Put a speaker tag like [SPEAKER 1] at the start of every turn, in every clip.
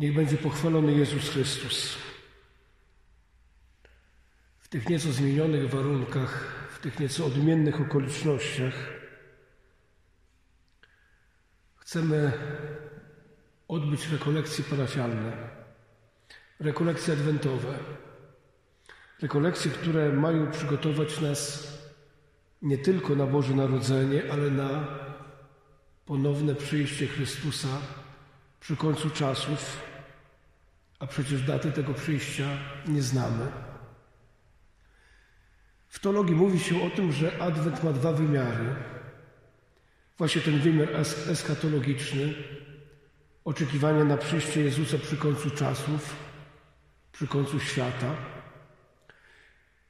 [SPEAKER 1] Niech będzie pochwalony Jezus Chrystus. W tych nieco zmienionych warunkach, w tych nieco odmiennych okolicznościach chcemy odbyć rekolekcje parafialne, rekolekcje adwentowe, rekolekcje, które mają przygotować nas nie tylko na Boże Narodzenie, ale na ponowne przyjście Chrystusa przy końcu czasów, a przecież daty tego przyjścia nie znamy. W teologii mówi się o tym, że Adwent ma dwa wymiary. Właśnie ten wymiar eschatologiczny, oczekiwania na przyjście Jezusa przy końcu czasów, przy końcu świata.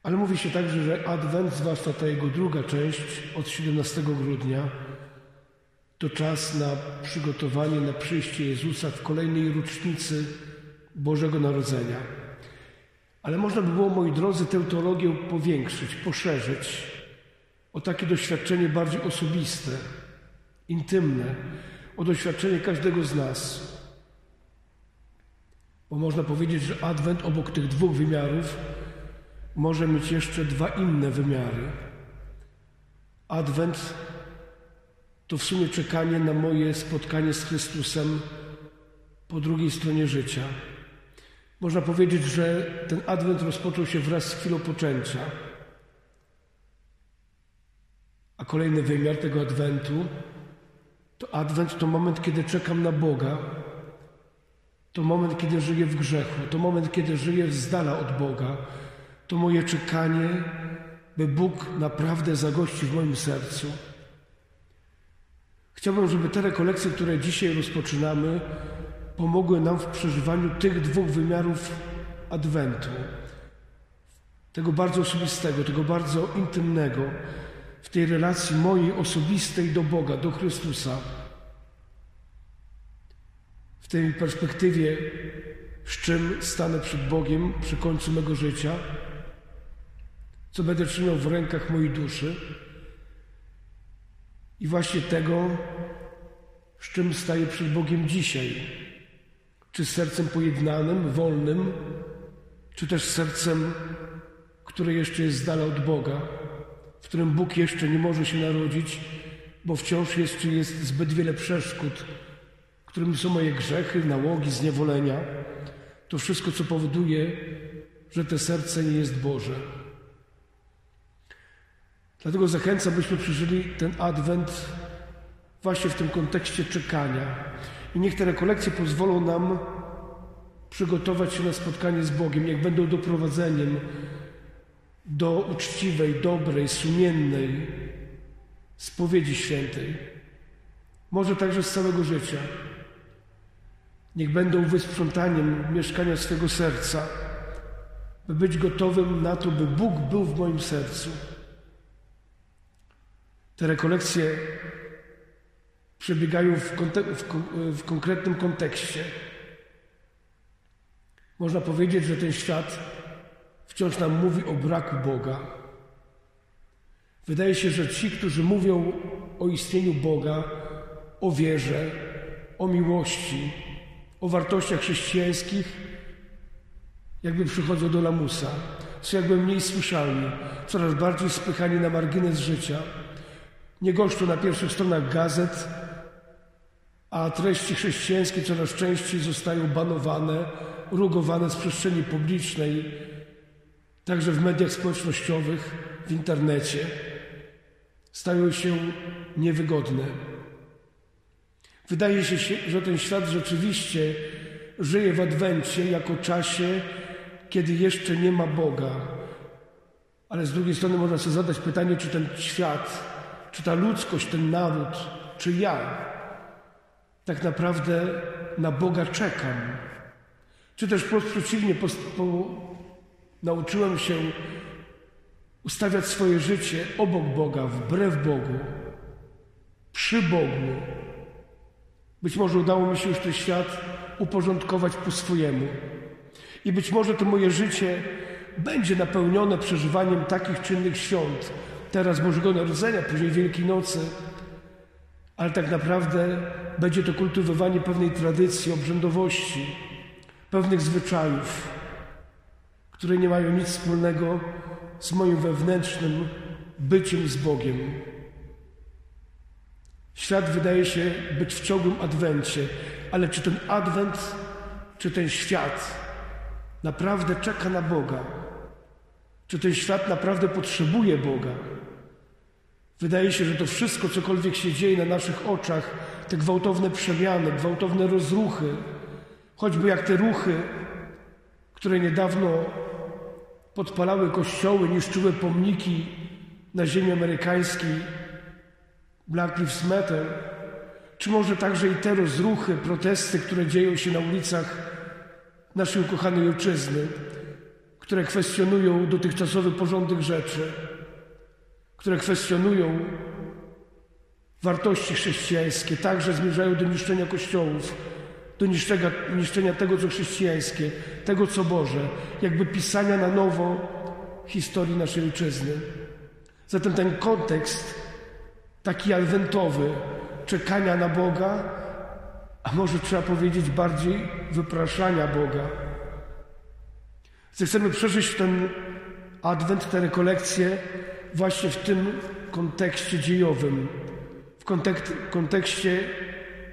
[SPEAKER 1] Ale mówi się także, że Adwent, zwłaszcza ta jego druga część od 17 grudnia, to czas na przygotowanie na przyjście Jezusa w kolejnej rocznicy Bożego Narodzenia. Ale można by było, moi drodzy, tę teologię powiększyć, poszerzyć o takie doświadczenie bardziej osobiste, intymne, o doświadczenie każdego z nas. Bo można powiedzieć, że Adwent obok tych dwóch wymiarów może mieć jeszcze dwa inne wymiary. Adwent to w sumie czekanie na moje spotkanie z Chrystusem po drugiej stronie życia. Można powiedzieć, że ten adwent rozpoczął się wraz z chwilą poczęcia. A kolejny wymiar tego adwentu to adwent to moment, kiedy czekam na Boga. To moment, kiedy żyję w grzechu. To moment, kiedy żyję z dala od Boga. To moje czekanie, by Bóg naprawdę zagości w moim sercu. Chciałbym, żeby te rekolekcje, które dzisiaj rozpoczynamy, pomogły nam w przeżywaniu tych dwóch wymiarów Adwentu. Tego bardzo osobistego, tego bardzo intymnego, w tej relacji mojej osobistej do Boga, do Chrystusa. W tej perspektywie, z czym stanę przed Bogiem przy końcu mego życia, co będę trzymał w rękach mojej duszy. I właśnie tego, z czym staję przed Bogiem dzisiaj. Czy sercem pojednanym, wolnym, czy też sercem, które jeszcze jest z dala od Boga, w którym Bóg jeszcze nie może się narodzić, bo wciąż jeszcze jest zbyt wiele przeszkód, którymi są moje grzechy, nałogi, zniewolenia. To wszystko, co powoduje, że to serce nie jest Boże. Dlatego zachęcam, byśmy przeżyli ten adwent właśnie w tym kontekście czekania. I niech te rekolekcje pozwolą nam przygotować się na spotkanie z Bogiem, niech będą doprowadzeniem do uczciwej, dobrej, sumiennej spowiedzi świętej. Może także z całego życia. Niech będą wysprzątaniem mieszkania swego serca, by być gotowym na to, by Bóg był w moim sercu. Te rekolekcje przebiegają w, w, w konkretnym kontekście. Można powiedzieć, że ten świat wciąż nam mówi o braku Boga. Wydaje się, że ci, którzy mówią o istnieniu Boga, o wierze, o miłości, o wartościach chrześcijańskich, jakby przychodzą do lamusa, są jakby mniej słyszalni, coraz bardziej spychani na margines życia, nie goszczą na pierwszych stronach gazet, a treści chrześcijańskie coraz częściej zostają banowane, rugowane z przestrzeni publicznej, także w mediach społecznościowych, w internecie. Stają się niewygodne. Wydaje się, że ten świat rzeczywiście żyje w Adwencie jako czasie, kiedy jeszcze nie ma Boga. Ale z drugiej strony można sobie zadać pytanie, czy ten świat, czy ta ludzkość, ten naród, czy ja naprawdę na Boga czekam. Czy też wprost przeciwnie, po, po, nauczyłem się ustawiać swoje życie obok Boga, wbrew Bogu, przy Bogu. Być może udało mi się już ten świat uporządkować po swojemu. I być może to moje życie będzie napełnione przeżywaniem takich czynnych świąt. Teraz Bożego Narodzenia, później Wielkiej Nocy, ale tak naprawdę będzie to kultywowanie pewnej tradycji, obrzędowości, pewnych zwyczajów, które nie mają nic wspólnego z moim wewnętrznym byciem z Bogiem. Świat wydaje się być w ciągłym adwencie, ale czy ten adwent, czy ten świat naprawdę czeka na Boga? Czy ten świat naprawdę potrzebuje Boga? Wydaje się, że to wszystko, cokolwiek się dzieje na naszych oczach, te gwałtowne przemiany, gwałtowne rozruchy, choćby jak te ruchy, które niedawno podpalały kościoły, niszczyły pomniki na ziemi amerykańskiej, Black Lives Matter, czy może także i te rozruchy, protesty, które dzieją się na ulicach naszej ukochanej ojczyzny, które kwestionują dotychczasowy porządek rzeczy, które kwestionują wartości chrześcijańskie, także zmierzają do niszczenia kościołów, do niszczenia, niszczenia tego, co chrześcijańskie, tego, co Boże, jakby pisania na nowo historii naszej ojczyzny. Zatem ten kontekst taki adwentowy, czekania na Boga, a może trzeba powiedzieć bardziej wypraszania Boga. Chcemy przeżyć ten adwent, tę rekolekcję właśnie w tym kontekście dziejowym, w kontekście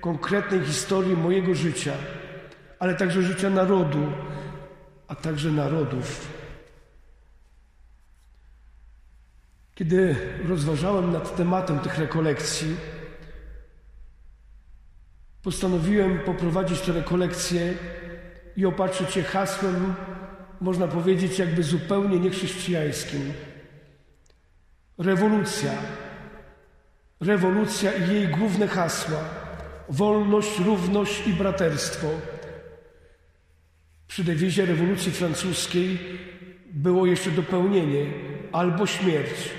[SPEAKER 1] konkretnej historii mojego życia, ale także życia narodu, a także narodów. Kiedy rozważałem nad tematem tych rekolekcji, postanowiłem poprowadzić te rekolekcje i opatrzyć je hasłem, można powiedzieć, jakby zupełnie niechrześcijańskim. Rewolucja. Rewolucja i jej główne hasła: wolność, równość i braterstwo. Przy dewizie rewolucji francuskiej było jeszcze dopełnienie albo śmierć.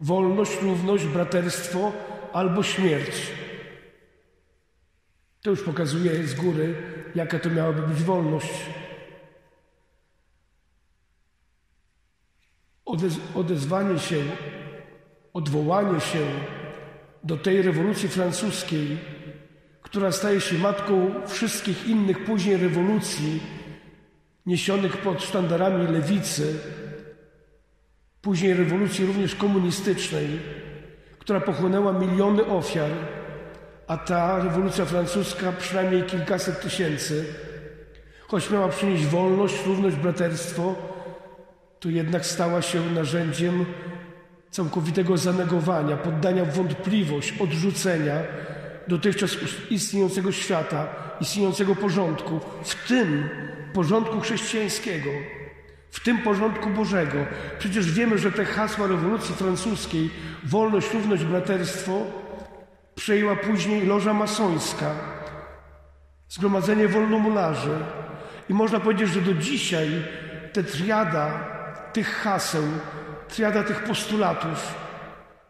[SPEAKER 1] Wolność, równość, braterstwo albo śmierć. To już pokazuje z góry, jaka to miałaby być wolność. Odez odezwanie się, odwołanie się do tej rewolucji francuskiej, która staje się matką wszystkich innych później rewolucji niesionych pod sztandarami lewicy, później rewolucji również komunistycznej, która pochłonęła miliony ofiar, a ta rewolucja francuska przynajmniej kilkaset tysięcy, choć miała przynieść wolność, równość, braterstwo, to jednak stała się narzędziem całkowitego zanegowania, poddania wątpliwość, odrzucenia dotychczas istniejącego świata, istniejącego porządku, w tym porządku chrześcijańskiego w tym porządku Bożego. Przecież wiemy, że te hasła rewolucji francuskiej, wolność, równość, braterstwo, przejęła później loża masońska, zgromadzenie wolnomularzy. I można powiedzieć, że do dzisiaj te triada tych haseł, triada tych postulatów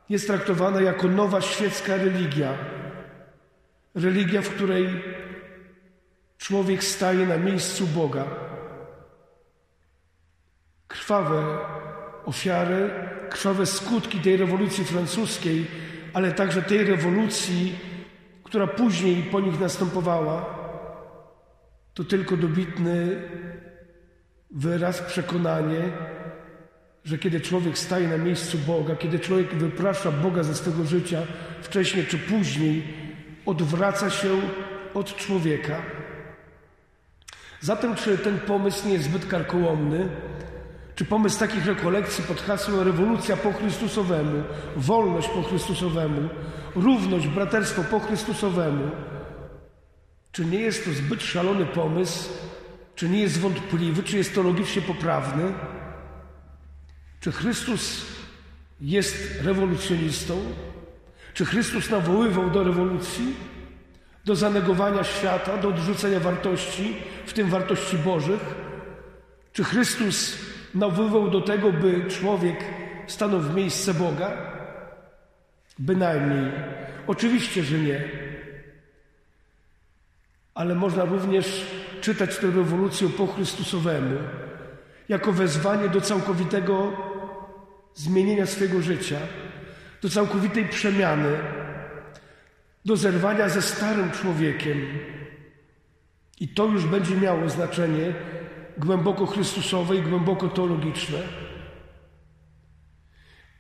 [SPEAKER 1] jest traktowana jako nowa świecka religia. Religia, w której człowiek staje na miejscu Boga krwawe ofiary, krwawe skutki tej rewolucji francuskiej, ale także tej rewolucji, która później po nich następowała, to tylko dobitny wyraz, przekonanie, że kiedy człowiek staje na miejscu Boga, kiedy człowiek wyprasza Boga ze swego życia, wcześniej czy później odwraca się od człowieka. Zatem, czy ten pomysł nie jest zbyt karkołomny, czy pomysł takich rekolekcji pod hasłem rewolucja po Chrystusowemu, wolność po Chrystusowemu, równość, braterstwo po Chrystusowemu, czy nie jest to zbyt szalony pomysł, czy nie jest wątpliwy, czy jest to logicznie poprawny? Czy Chrystus jest rewolucjonistą? Czy Chrystus nawoływał do rewolucji, do zanegowania świata, do odrzucenia wartości, w tym wartości Bożych? Czy Chrystus nawoływał do tego, by człowiek stanął w miejsce Boga? Bynajmniej. Oczywiście, że nie. Ale można również czytać tę rewolucję po Chrystusowemu jako wezwanie do całkowitego zmienienia swojego życia, do całkowitej przemiany, do zerwania ze starym człowiekiem I to już będzie miało znaczenie głęboko chrystusowe i głęboko teologiczne.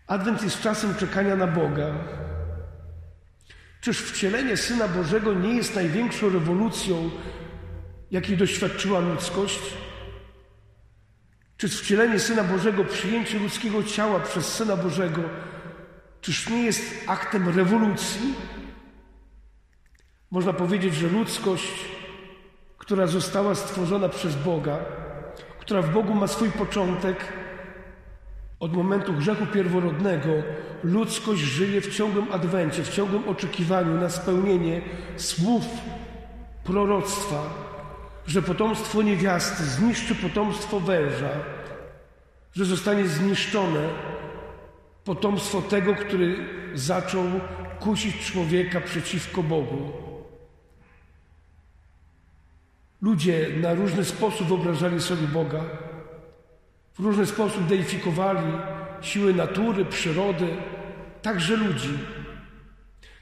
[SPEAKER 1] Adwent jest czasem czekania na Boga. Czyż wcielenie Syna Bożego nie jest największą rewolucją, jakiej doświadczyła ludzkość? Czyż wcielenie Syna Bożego, przyjęcie ludzkiego ciała przez Syna Bożego, czyż nie jest aktem rewolucji? Można powiedzieć, że ludzkość, która została stworzona przez Boga, która w Bogu ma swój początek, od momentu grzechu pierworodnego ludzkość żyje w ciągłym adwencie, w ciągłym oczekiwaniu na spełnienie słów proroctwa, że potomstwo niewiasty zniszczy potomstwo węża, że zostanie zniszczone potomstwo tego, który zaczął kusić człowieka przeciwko Bogu. Ludzie na różny sposób wyobrażali sobie Boga, w różny sposób deifikowali siły natury, przyrody, także ludzi.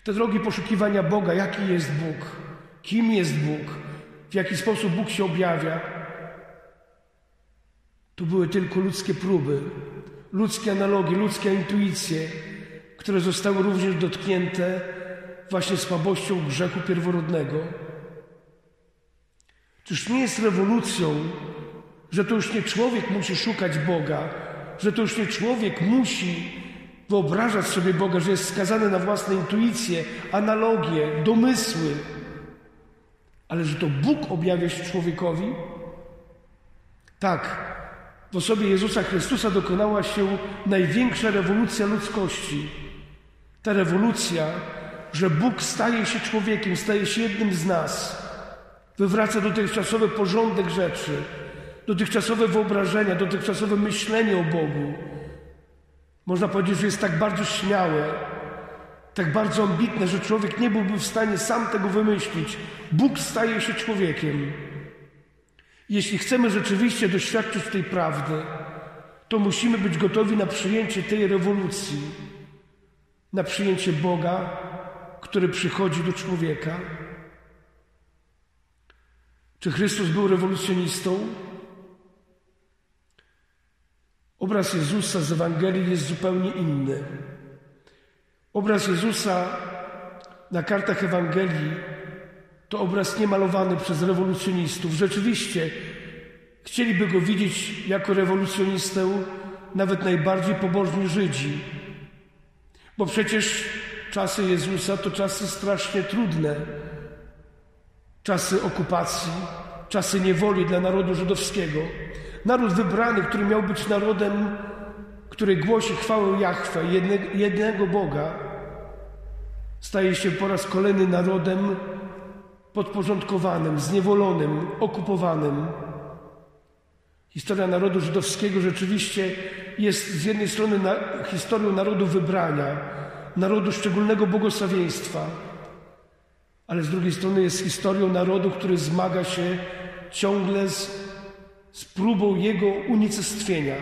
[SPEAKER 1] Te drogi poszukiwania Boga, jaki jest Bóg, kim jest Bóg, w jaki sposób Bóg się objawia, to były tylko ludzkie próby, ludzkie analogie, ludzkie intuicje, które zostały również dotknięte właśnie słabością grzechu pierworodnego. Czyż nie jest rewolucją, że to już nie człowiek musi szukać Boga, że to już nie człowiek musi wyobrażać sobie Boga, że jest skazany na własne intuicje, analogie, domysły, ale że to Bóg objawia się człowiekowi? Tak, w osobie Jezusa Chrystusa dokonała się największa rewolucja ludzkości. Ta rewolucja, że Bóg staje się człowiekiem, staje się jednym z nas, wywraca dotychczasowy porządek rzeczy, dotychczasowe wyobrażenia, dotychczasowe myślenie o Bogu. Można powiedzieć, że jest tak bardzo śmiałe, tak bardzo ambitne, że człowiek nie byłby w stanie sam tego wymyślić. Bóg staje się człowiekiem. Jeśli chcemy rzeczywiście doświadczyć tej prawdy, to musimy być gotowi na przyjęcie tej rewolucji, na przyjęcie Boga, który przychodzi do człowieka. Czy Chrystus był rewolucjonistą? Obraz Jezusa z Ewangelii jest zupełnie inny. Obraz Jezusa na kartach Ewangelii to obraz niemalowany przez rewolucjonistów. Rzeczywiście chcieliby go widzieć jako rewolucjonistę nawet najbardziej pobożni Żydzi. Bo przecież czasy Jezusa to czasy strasznie trudne. Czasy okupacji, czasy niewoli dla narodu żydowskiego. Naród wybrany, który miał być narodem, który głosi chwałę Jahwe, jednego Boga, staje się po raz kolejny narodem podporządkowanym, zniewolonym, okupowanym. Historia narodu żydowskiego rzeczywiście jest z jednej strony na, historią narodu wybrania, narodu szczególnego błogosławieństwa, ale z drugiej strony jest historią narodu, który zmaga się ciągle z z próbą jego unicestwienia.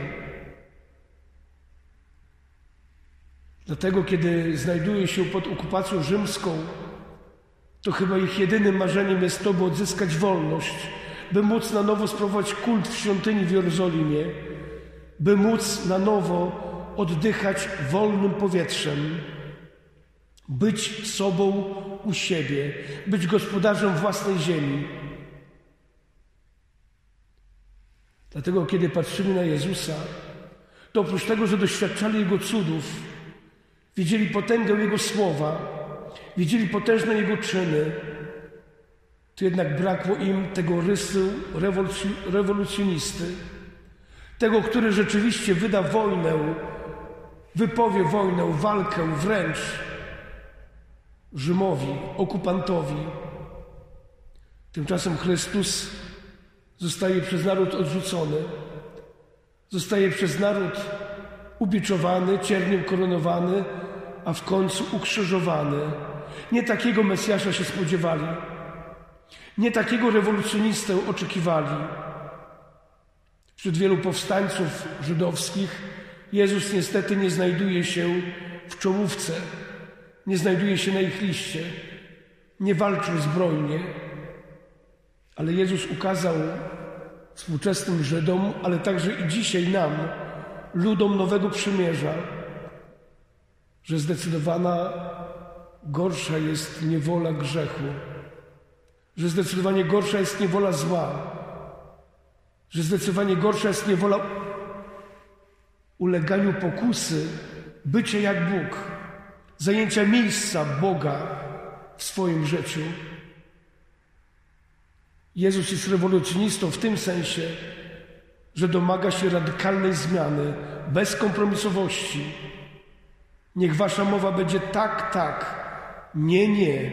[SPEAKER 1] Dlatego, kiedy znajduje się pod okupacją rzymską, to chyba ich jedynym marzeniem jest to, by odzyskać wolność, by móc na nowo sprowadzić kult w świątyni w Jerozolimie, by móc na nowo oddychać wolnym powietrzem, być sobą u siebie, być gospodarzem własnej ziemi. Dlatego, kiedy patrzyli na Jezusa, to oprócz tego, że doświadczali Jego cudów, widzieli potęgę Jego słowa, widzieli potężne Jego czyny, to jednak brakło im tego rysu rewolucjonisty, tego, który rzeczywiście wyda wojnę, wypowie wojnę, walkę wręcz Rzymowi, okupantowi. Tymczasem Chrystus Zostaje przez naród odrzucony. Zostaje przez naród ubiczowany, cierniem koronowany, a w końcu ukrzyżowany. Nie takiego Mesjasza się spodziewali. Nie takiego rewolucjonistę oczekiwali. Wśród wielu powstańców żydowskich Jezus niestety nie znajduje się w czołówce, nie znajduje się na ich liście, nie walczył zbrojnie, Ale Jezus ukazał współczesnym Żydom, ale także i dzisiaj nam, ludom Nowego Przymierza, że zdecydowana gorsza jest niewola grzechu, że zdecydowanie gorsza jest niewola zła, że zdecydowanie gorsza jest niewola uleganiu pokusy, bycie jak Bóg, zajęcia miejsca Boga w swoim życiu. Jezus jest rewolucjonistą w tym sensie, że domaga się radykalnej zmiany, bezkompromisowości. Niech wasza mowa będzie tak, tak, nie, nie.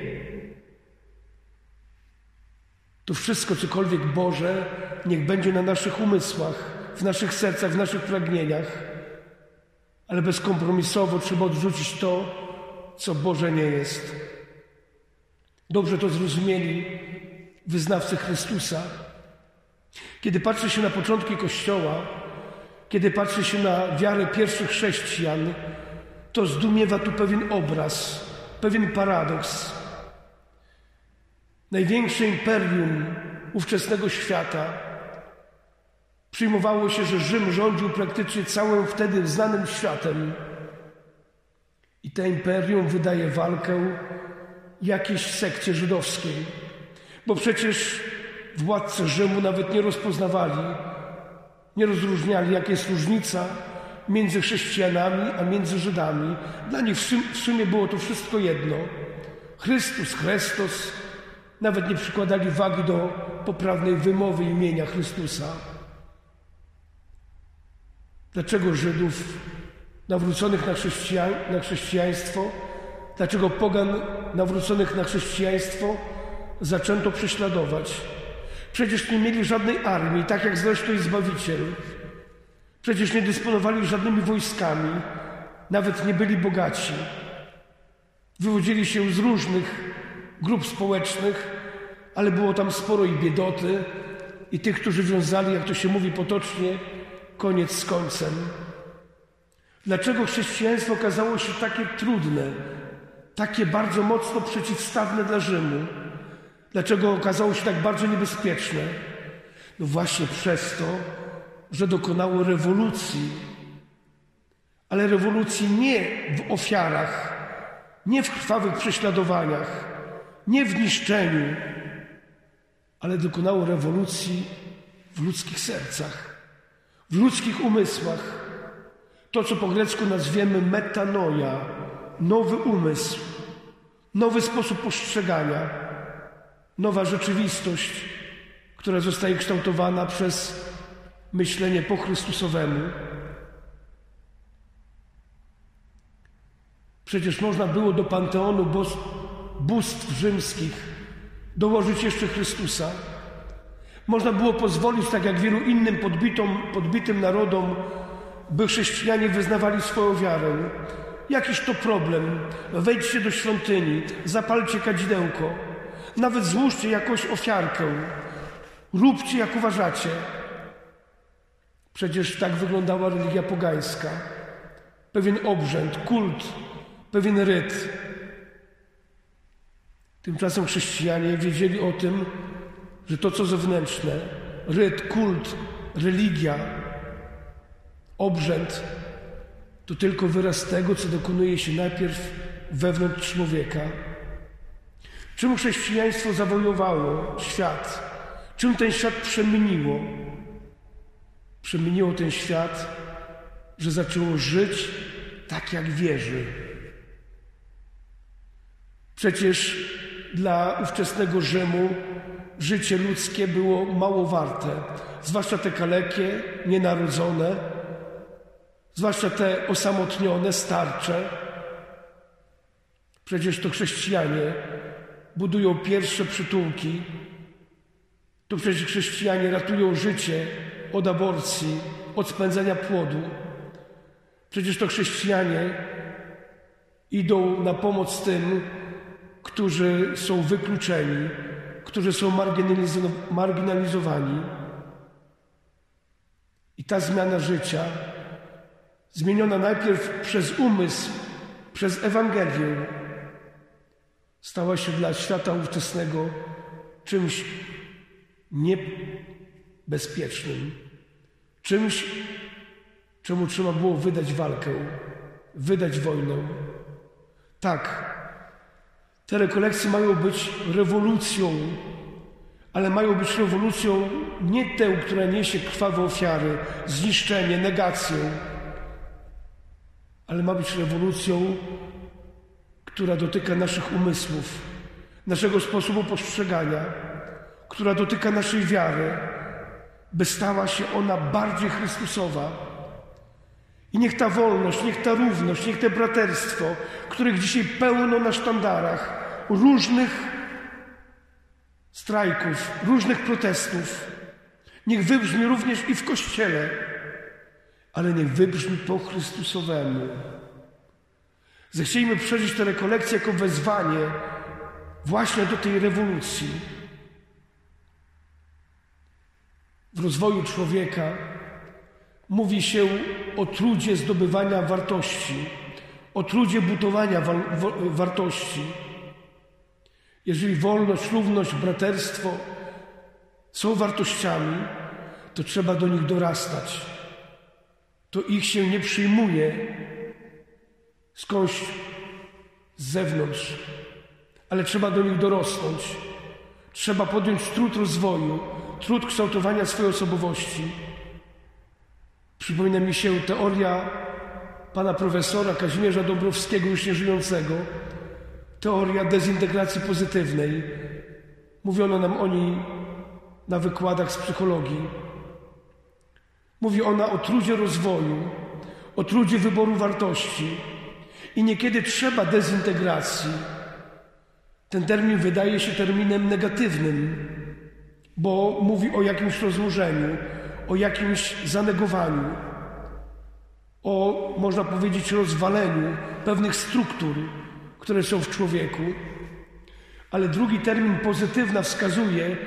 [SPEAKER 1] To wszystko, cokolwiek Boże, niech będzie na naszych umysłach, w naszych sercach, w naszych pragnieniach, ale bezkompromisowo trzeba odrzucić to, co Boże nie jest. Dobrze to zrozumieli wyznawcy Chrystusa. Kiedy patrzy się na początki Kościoła, kiedy patrzy się na wiarę pierwszych chrześcijan, to zdumiewa tu pewien obraz, pewien paradoks. Największe imperium ówczesnego świata przyjmowało się, że Rzym rządził praktycznie całym wtedy znanym światem. I to imperium wydaje walkę jakiejś sekcie żydowskiej, bo przecież władcy Rzymu nawet nie rozpoznawali, nie rozróżniali, jaka jest różnica między chrześcijanami a między Żydami. Dla nich w sumie było to wszystko jedno. Chrystus, Chrystus, nawet nie przykładali wagi do poprawnej wymowy imienia Chrystusa. Dlaczego Żydów nawróconych na, na chrześcijaństwo, dlaczego pogan nawróconych na chrześcijaństwo zaczęto prześladować? Przecież nie mieli żadnej armii, tak jak zresztą i Zbawiciel. Przecież nie dysponowali żadnymi wojskami, nawet nie byli bogaci. Wywodzili się z różnych grup społecznych, ale było tam sporo i biedoty, i tych, którzy wiązali, jak to się mówi potocznie, koniec z końcem. Dlaczego chrześcijaństwo okazało się takie trudne, takie bardzo mocno przeciwstawne dla Rzymu? Dlaczego okazało się tak bardzo niebezpieczne? No właśnie przez to, że dokonało rewolucji, ale rewolucji nie w ofiarach, nie w krwawych prześladowaniach, nie w niszczeniu, ale dokonało rewolucji w ludzkich sercach, w ludzkich umysłach. To, co po grecku nazwiemy metanoia, nowy umysł, nowy sposób postrzegania, nowa rzeczywistość, która zostaje kształtowana przez myślenie po Chrystusowemu. Przecież można było do panteonu bóstw rzymskich dołożyć jeszcze Chrystusa. Można było pozwolić, tak jak wielu innym podbitom, podbitym narodom, by chrześcijanie wyznawali swoją wiarę. Jakiś to problem. Wejdźcie do świątyni, zapalcie kadzidełko, nawet złóżcie jakąś ofiarkę. Róbcie jak uważacie. Przecież tak wyglądała religia pogańska. Pewien obrzęd, kult, pewien ryt. Tymczasem chrześcijanie wiedzieli o tym, że to, co zewnętrzne, ryt, kult, religia, obrzęd, to tylko wyraz tego, co dokonuje się najpierw wewnątrz człowieka. Czym chrześcijaństwo zawojowało świat? Czym ten świat przemieniło? Przemieniło ten świat, że zaczęło żyć tak, jak wierzy. Przecież dla ówczesnego Rzymu życie ludzkie było mało warte, zwłaszcza te kalekie, nienarodzone, zwłaszcza te osamotnione, starcze. Przecież to chrześcijanie budują pierwsze przytułki, to przecież chrześcijanie ratują życie od aborcji, od spędzania płodu. Przecież to chrześcijanie idą na pomoc tym, którzy są wykluczeni, którzy są marginalizowani. I ta zmiana życia, zmieniona najpierw przez umysł, przez Ewangelię, stała się dla świata ówczesnego czymś niebezpiecznym, czymś, czemu trzeba było wydać walkę, wydać wojnę. Tak, te rekolekcje mają być rewolucją, ale mają być rewolucją nie tę, która niesie krwawe ofiary, zniszczenie, negację, ale ma być rewolucją, która dotyka naszych umysłów, naszego sposobu postrzegania, która dotyka naszej wiary, by stała się ona bardziej Chrystusowa. I niech ta wolność, niech ta równość, niech te braterstwo, których dzisiaj pełno na sztandarach, różnych strajków, różnych protestów, niech wybrzmi również i w Kościele, ale niech wybrzmi po Chrystusowemu. Zechciejmy przeżyć tę rekolekcję jako wezwanie właśnie do tej rewolucji. W rozwoju człowieka mówi się o trudzie zdobywania wartości, o trudzie budowania wa wartości. Jeżeli wolność, równość, braterstwo są wartościami, to trzeba do nich dorastać. To ich się nie przyjmuje skądś z zewnątrz, ale trzeba do nich dorosnąć. Trzeba podjąć trud rozwoju, trud kształtowania swojej osobowości. Przypomina mi się teoria pana profesora Kazimierza Dąbrowskiego, już nieżyjącego, teoria dezintegracji pozytywnej. Mówiono nam o niej na wykładach z psychologii. Mówi ona o trudzie rozwoju, o trudzie wyboru wartości i niekiedy trzeba dezintegracji. Ten termin wydaje się terminem negatywnym, bo mówi o jakimś rozłożeniu, o jakimś zanegowaniu, o, można powiedzieć, rozwaleniu pewnych struktur, które są w człowieku. Ale drugi termin pozytywna wskazuje,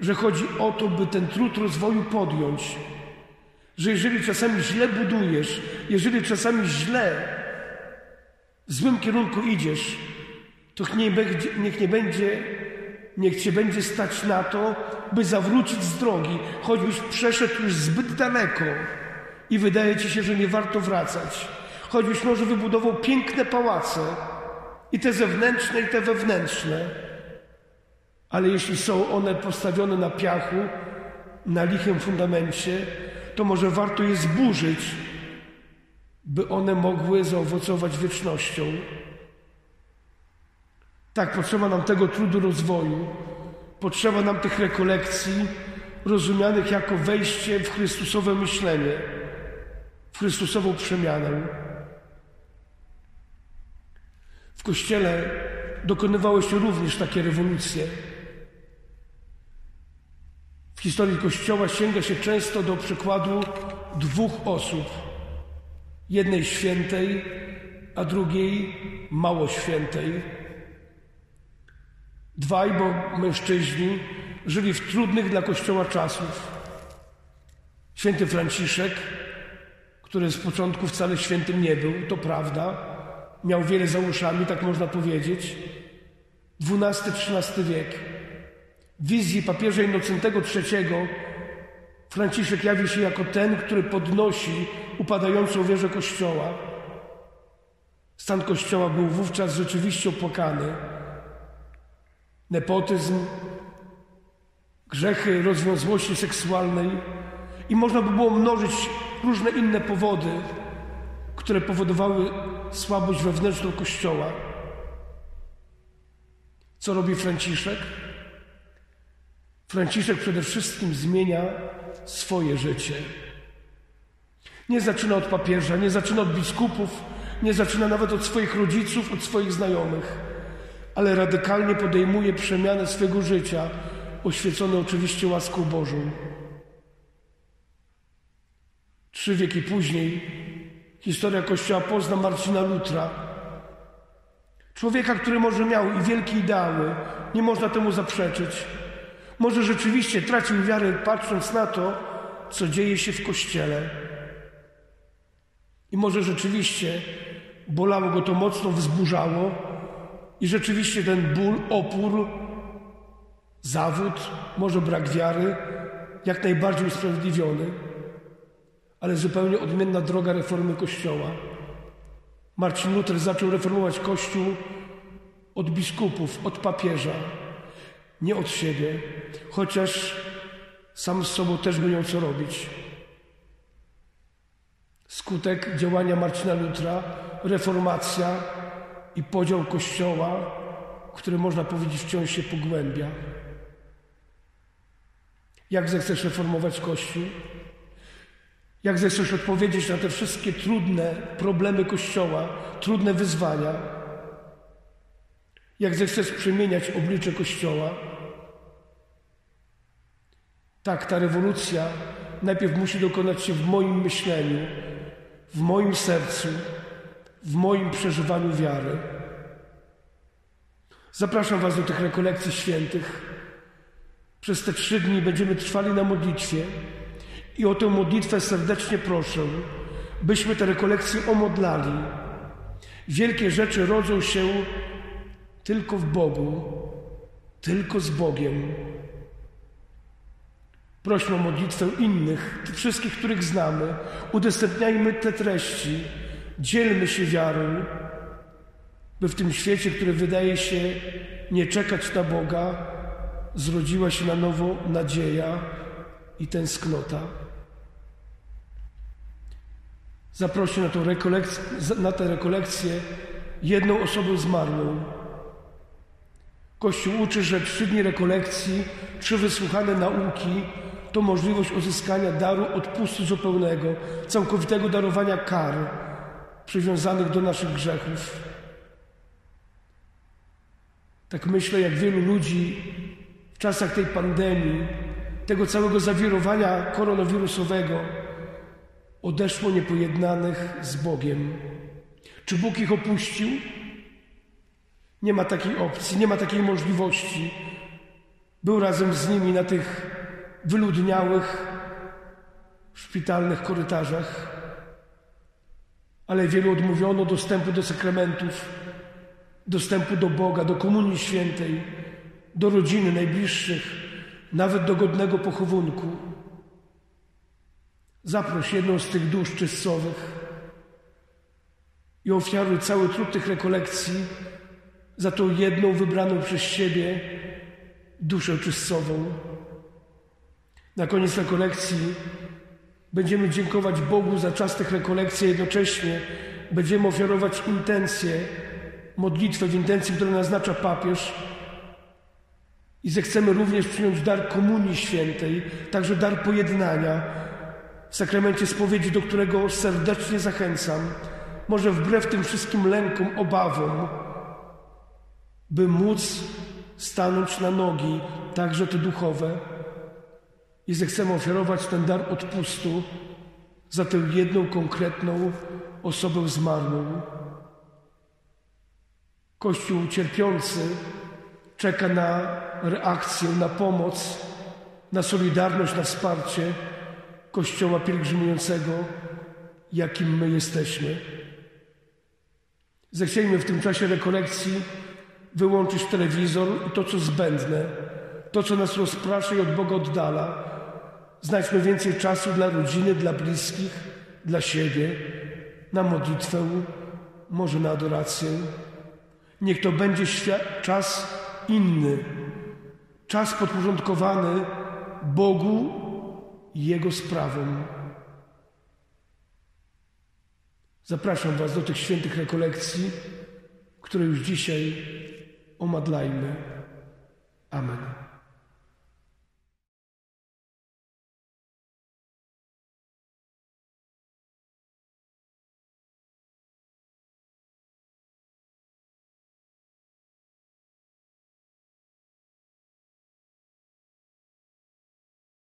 [SPEAKER 1] że chodzi o to, by ten trud rozwoju podjąć. Że jeżeli czasami źle budujesz, jeżeli czasami źle w złym kierunku idziesz, to niech, nie będzie, niech cię będzie stać na to, by zawrócić z drogi, choćbyś przeszedł już zbyt daleko i wydaje ci się, że nie warto wracać. Choćbyś może wybudował piękne pałace, i te zewnętrzne, i te wewnętrzne, ale jeśli są one postawione na piachu, na lichym fundamencie, to może warto je zburzyć, by one mogły zaowocować wiecznością. Tak, potrzeba nam tego trudu rozwoju, potrzeba nam tych rekolekcji rozumianych jako wejście w Chrystusowe myślenie, w Chrystusową przemianę. W Kościele dokonywały się również takie rewolucje. W historii Kościoła sięga się często do przykładu dwóch osób. Jednej świętej, a drugiej mało świętej. Dwaj, bo mężczyźni żyli w trudnych dla Kościoła czasów. Święty Franciszek, który z początku wcale świętym nie był, to prawda, miał wiele za uszami, tak można powiedzieć. XII-XIII wiek. W wizji papieża Innocentego III Franciszek jawi się jako ten, który podnosi upadającą wieżę Kościoła. Stan Kościoła był wówczas rzeczywiście opłakany. Nepotyzm, grzechy rozwiązłości seksualnej i można by było mnożyć różne inne powody, które powodowały słabość wewnętrzną Kościoła. Co robi Franciszek? Franciszek przede wszystkim zmienia swoje życie. Nie zaczyna od papieża, nie zaczyna od biskupów, nie zaczyna nawet od swoich rodziców, od swoich znajomych, ale radykalnie podejmuje przemianę swego życia, oświecone oczywiście łaską Bożą. Trzy wieki później Historia Kościoła pozna Marcina Lutra. Człowieka, który może miał i wielkie ideały, nie można temu zaprzeczyć. Może rzeczywiście tracił wiarę, patrząc na to, co dzieje się w Kościele. I może rzeczywiście bolało go to mocno, wzburzało, i rzeczywiście ten ból, opór zawód, może brak wiary, jak najbardziej usprawiedliwiony, ale zupełnie odmienna droga reformy Kościoła. Marcin Luther zaczął reformować Kościół od biskupów, od papieża, nie od siebie, chociaż sam z sobą też by miał co robić. Skutek działania Marcina Lutra, reformacja i podział Kościoła, który można powiedzieć wciąż się pogłębia. Jak zechcesz reformować Kościół? Jak zechcesz odpowiedzieć na te wszystkie trudne problemy Kościoła, trudne wyzwania? Jak zechcesz przemieniać oblicze Kościoła? Tak, ta rewolucja najpierw musi dokonać się w moim myśleniu, w moim sercu, w moim przeżywaniu wiary. Zapraszam Was do tych rekolekcji świętych. Przez te trzy dni będziemy trwali na modlitwie i o tę modlitwę serdecznie proszę, byśmy te rekolekcje omodlali. Wielkie rzeczy rodzą się tylko w Bogu, tylko z Bogiem. Prośmy o modlitwę innych, wszystkich, których znamy. Udostępniajmy te treści, dzielmy się wiarą, by w tym świecie, który wydaje się nie czekać na Boga, zrodziła się na nowo nadzieja i tęsknota. Zaprosi na, na tę rekolekcję jedną osobę zmarłą. Kościół uczy, że trzy dni rekolekcji, trzy wysłuchane nauki to możliwość uzyskania daru odpustu zupełnego, całkowitego darowania kar przywiązanych do naszych grzechów. Tak myślę, jak wielu ludzi w czasach tej pandemii, tego całego zawirowania koronawirusowego, odeszło niepojednanych z Bogiem. Czy Bóg ich opuścił? Nie ma takiej opcji, nie ma takiej możliwości. Był razem z nimi na tych wyludniałych szpitalnych korytarzach, ale wielu odmówiono dostępu do sakramentów, dostępu do Boga, do Komunii Świętej, do rodziny najbliższych, nawet do godnego pochowunku. Zaproś jedną z tych dusz czystcowych i ofiaruj cały trud tych rekolekcji za tą jedną wybraną przez siebie duszę czystcową. Na koniec rekolekcji będziemy dziękować Bogu za czas tych rekolekcji, jednocześnie będziemy ofiarować intencje, modlitwę w intencji, którą naznacza papież. I zechcemy również przyjąć dar Komunii Świętej, także dar pojednania w sakramencie spowiedzi, do którego serdecznie zachęcam, może wbrew tym wszystkim lękom, obawom, by móc stanąć na nogi, także te duchowe, i zechcemy ofiarować ten dar odpustu za tę jedną konkretną osobę zmarłą. Kościół cierpiący czeka na reakcję, na pomoc, na solidarność, na wsparcie Kościoła pielgrzymującego, jakim my jesteśmy. Zechciejmy w tym czasie rekolekcji wyłączyć telewizor i to, co zbędne, to, co nas rozprasza i od Boga oddala. Znajdźmy więcej czasu dla rodziny, dla bliskich, dla siebie, na modlitwę, może na adorację. Niech to będzie czas inny, czas podporządkowany Bogu i Jego sprawom. Zapraszam Was do tych świętych rekolekcji, które już dzisiaj omadlajmy. Amen.